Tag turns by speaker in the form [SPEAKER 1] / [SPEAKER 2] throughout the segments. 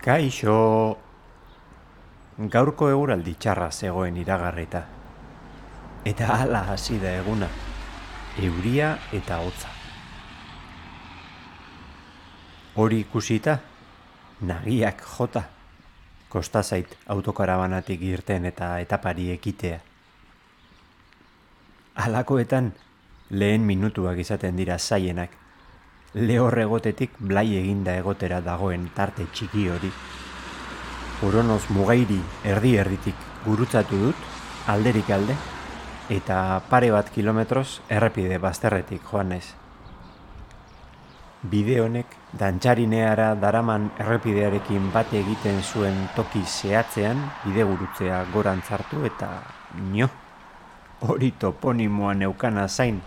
[SPEAKER 1] Kaixo, gaurko eguraldi txarra zegoen iragarrita. Eta hala hasi da eguna, euria eta hotza. Hori ikusita, nagiak jota, kosta zait autokarabanatik irten eta etapari ekitea. Halakoetan, lehen minutuak izaten dira zaienak, lehor egotetik blai eginda egotera dagoen tarte txiki hori. Uronoz mugairi erdi erditik gurutzatu dut, alderik alde, eta pare bat kilometroz errepide bazterretik joan naiz. Bide honek dantxarineara daraman errepidearekin bat egiten zuen toki zehatzean bide gurutzea gorantzartu eta nio. Hori toponimoa neukana zain,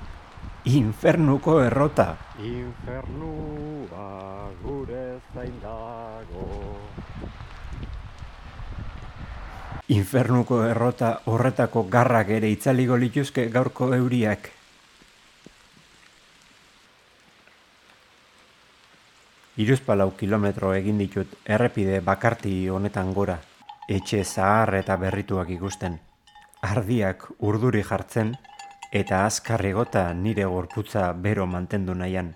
[SPEAKER 1] Infernuko errota.
[SPEAKER 2] Infernua gure zain dago.
[SPEAKER 1] Infernuko errota horretako garrak ere itzaligo lituzke gaurko euriak. Iruzpalau kilometro egin ditut errepide bakarti honetan gora, etxe zahar eta berrituak ikusten. Ardiak urduri jartzen, eta azkarregota nire gorputza bero mantendu nahian.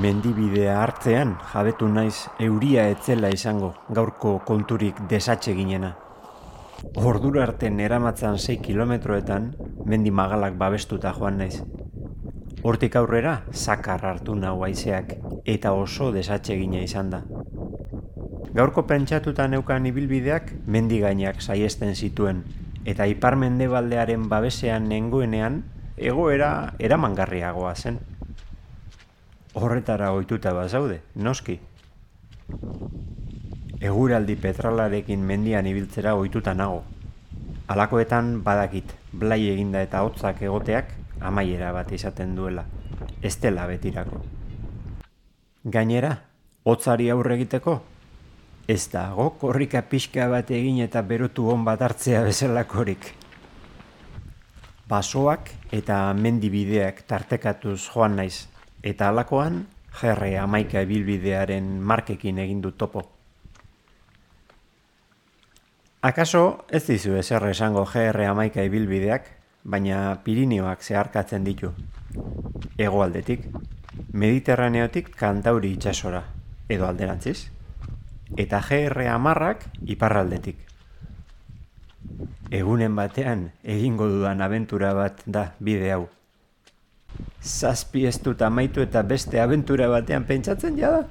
[SPEAKER 1] Mendibidea hartzean jabetu naiz euria etzela izango gaurko konturik desatxe ginena. Ordura arte neramatzan 6 kilometroetan mendi magalak babestuta joan naiz. Hortik aurrera zakar hartu nahu aizeak eta oso desatxe gina izan da. Gaurko pentsatuta neukan ibilbideak mendi gainak saiesten zituen eta ipar mendebaldearen babesean nengoenean egoera eramangarriagoa zen. Horretara ohituta bazaude, noski. Eguraldi petralarekin mendian ibiltzera ohituta nago. Alakoetan badakit, blai eginda eta hotzak egoteak amaiera bat izaten duela, ez dela betirako. Gainera, hotzari aurre egiteko, Ez dago korrika pixka bat egin eta berotu hon bat hartzea bezalakorik. Basoak eta mendibideak tartekatuz joan naiz, eta alakoan jerre amaika ebilbidearen markekin egin du topo. Akaso ez dizu ezer esango GR amaika ibilbideak, baina Pirineoak zeharkatzen ditu. Hegoaldetik, Mediterraneotik kantauri itxasora, edo alderantziz eta GR amarrak iparraldetik. Egunen batean egingo dudan abentura bat da bide hau. Zazpi ez dut amaitu eta beste abentura batean pentsatzen jada?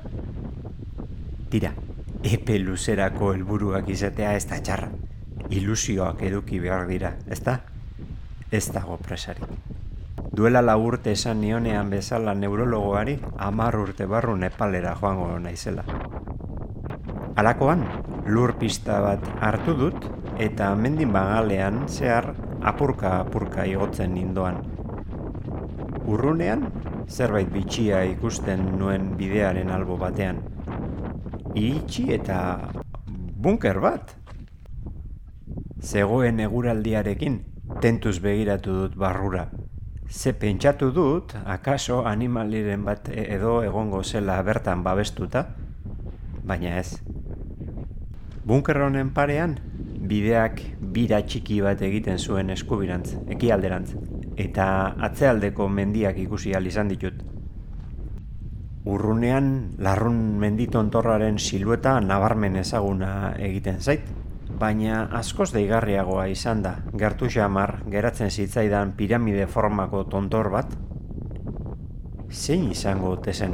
[SPEAKER 1] Tira, epe luzerako helburuak izatea ez da txarra. Ilusioak eduki behar dira, ez da? Ez dago presari. Duela la urte esan nionean bezala neurologoari, amar urte barru nepalera joango naizela. Alakoan, lur pista bat hartu dut eta mendin bagalean zehar apurka-apurka igotzen nindoan. Urrunean, zerbait bitxia ikusten nuen bidearen albo batean. Iritsi eta bunker bat. Zegoen eguraldiarekin, tentuz begiratu dut barrura. Ze pentsatu dut, akaso animaliren bat edo egongo zela bertan babestuta, baina ez. Bunker honen parean, bideak bira txiki bat egiten zuen eskubirantz, ekialderantz, eta atzealdeko mendiak ikusi izan ditut. Urrunean, larrun menditontorraren silueta nabarmen ezaguna egiten zait, baina askoz deigarriagoa izan da, gertu xamar, geratzen zitzaidan piramide formako tontor bat, zein izango tezen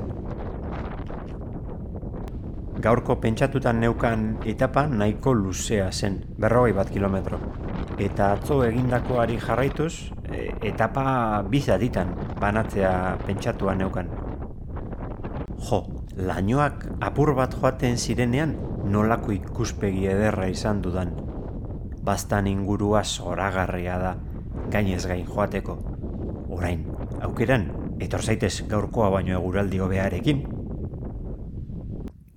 [SPEAKER 1] gaurko pentsatutan neukan etapa nahiko luzea zen, berrogei bat kilometro. Eta atzo egindakoari jarraituz, e, etapa bizatitan banatzea pentsatuan neukan. Jo, lainoak apur bat joaten zirenean nolako ikuspegi ederra izan dudan. Bastan ingurua zoragarria da, gainez gain joateko. Orain, aukeran, etor zaitez gaurkoa baino eguraldi hobearekin,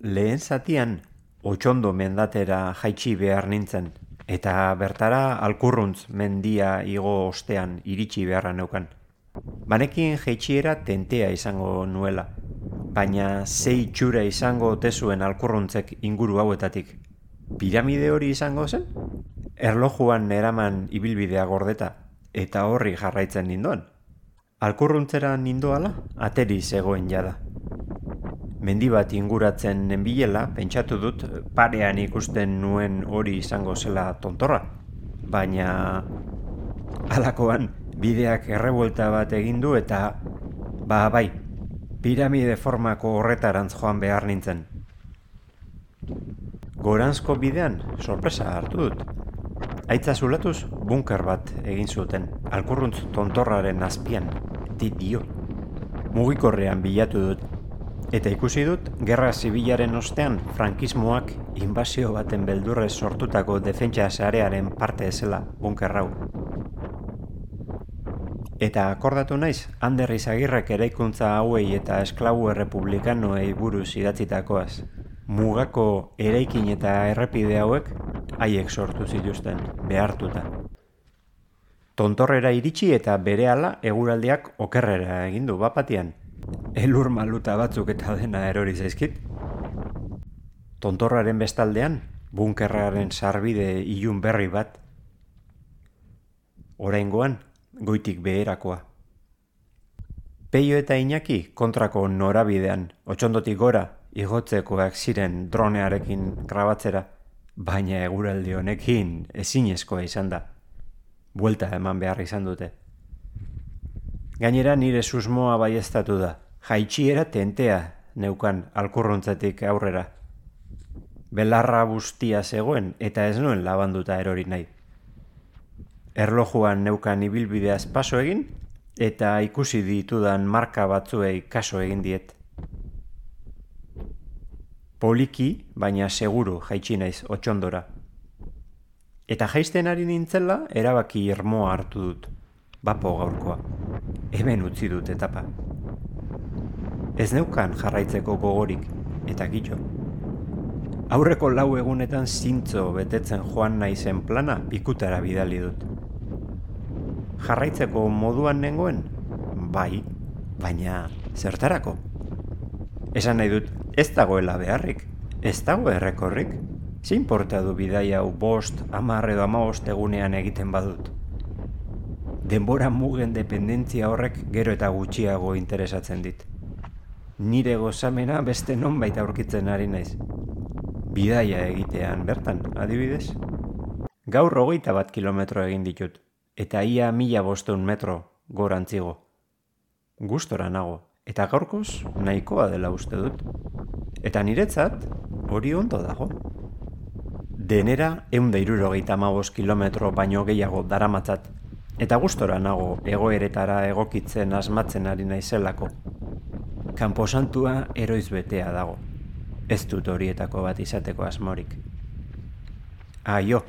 [SPEAKER 1] Lehen zatian, otxondo mendatera jaitsi behar nintzen, eta bertara alkurruntz mendia igo ostean iritsi beharra neukan. Banekin jaitshiera tentea izango nuela. Baina zei txura izango tezuen alkurruntzek inguru hauetatik. Piramide hori izango zen? Erlojuan eraman ibilbidea gordeta, eta horri jarraitzen nindoan. Alkurruntzera nindoala, ateri zegoen jada. Mendi bat inguratzen nenbilela, pentsatu dut, parean ikusten nuen hori izango zela tontorra. Baina, alakoan, bideak errebuelta bat egin du eta, ba bai, piramide formako horretarantz joan behar nintzen. Goranzko bidean, sorpresa hartu dut. Aitza zulatuz, bunker bat egin zuten, alkurruntz tontorraren azpian, dit dio. Mugikorrean bilatu dut, eta ikusi dut, gerra zibilaren ostean, frankismoak inbazio baten beldurrez sortutako defentsa sarearen parte ezela bunker hau. Eta akordatu naiz, Ander Izagirrek eraikuntza hauei eta esklabu errepublikanoei buruz idatzitakoaz. Mugako eraikin eta errepide hauek haiek sortu zituzten, behartuta. Tontorrera iritsi eta berehala eguraldiak okerrera egin du bapatian. Elur maluta batzuk eta dena erori zaizkit. Tontorraren bestaldean, bunkerraren sarbide ilun berri bat. Oraingoan, goitik beherakoa. Peio eta Iñaki kontrako norabidean, otxondotik gora, igotzekoak ziren dronearekin grabatzera, baina eguraldi honekin ezinezkoa izan da. Buelta eman behar izan dute. Gainera nire susmoa baiestatu da, jaitxiera tentea neukan alkurrontzetik aurrera. Belarra bustia zegoen eta ez nuen labanduta erori nahi erlojuan neukan ibilbideaz paso egin, eta ikusi ditudan marka batzuei kaso egin diet. Poliki, baina seguru jaitsi naiz otxondora. Eta jaisten ari nintzela, erabaki irmoa hartu dut. Bapo gaurkoa. Hemen utzi dut etapa. Ez neukan jarraitzeko gogorik, eta gitxo. Aurreko lau egunetan zintzo betetzen joan naizen plana ikutara bidali dut jarraitzeko moduan nengoen? Bai, baina zertarako? Esan nahi dut, ez dagoela beharrik, ez dago errekorrik. Zein porta du bidai hau bost, amar edo amaost egunean egiten badut? Denbora mugen dependentzia horrek gero eta gutxiago interesatzen dit. Nire gozamena beste nonbait aurkitzen ari naiz. Bidaia egitean bertan, adibidez? Gaur hogeita bat kilometro egin ditut eta ia mila bosteun metro gorantzigo. Gustora nago, eta gaurkoz nahikoa dela uste dut. Eta niretzat hori ondo dago. Denera eunda irurogeita kilometro baino gehiago daramatzat, eta gustora nago egoeretara egokitzen asmatzen ari naizelako. Kanposantua eroiz betea dago. Ez dut horietako bat izateko asmorik. Aio,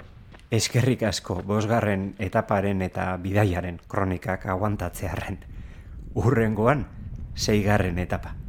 [SPEAKER 1] Eskerrik asko bosgarren etaparen eta bidaiaren kronikak aguantatzearen. Urrengoan, zeigarren etapa.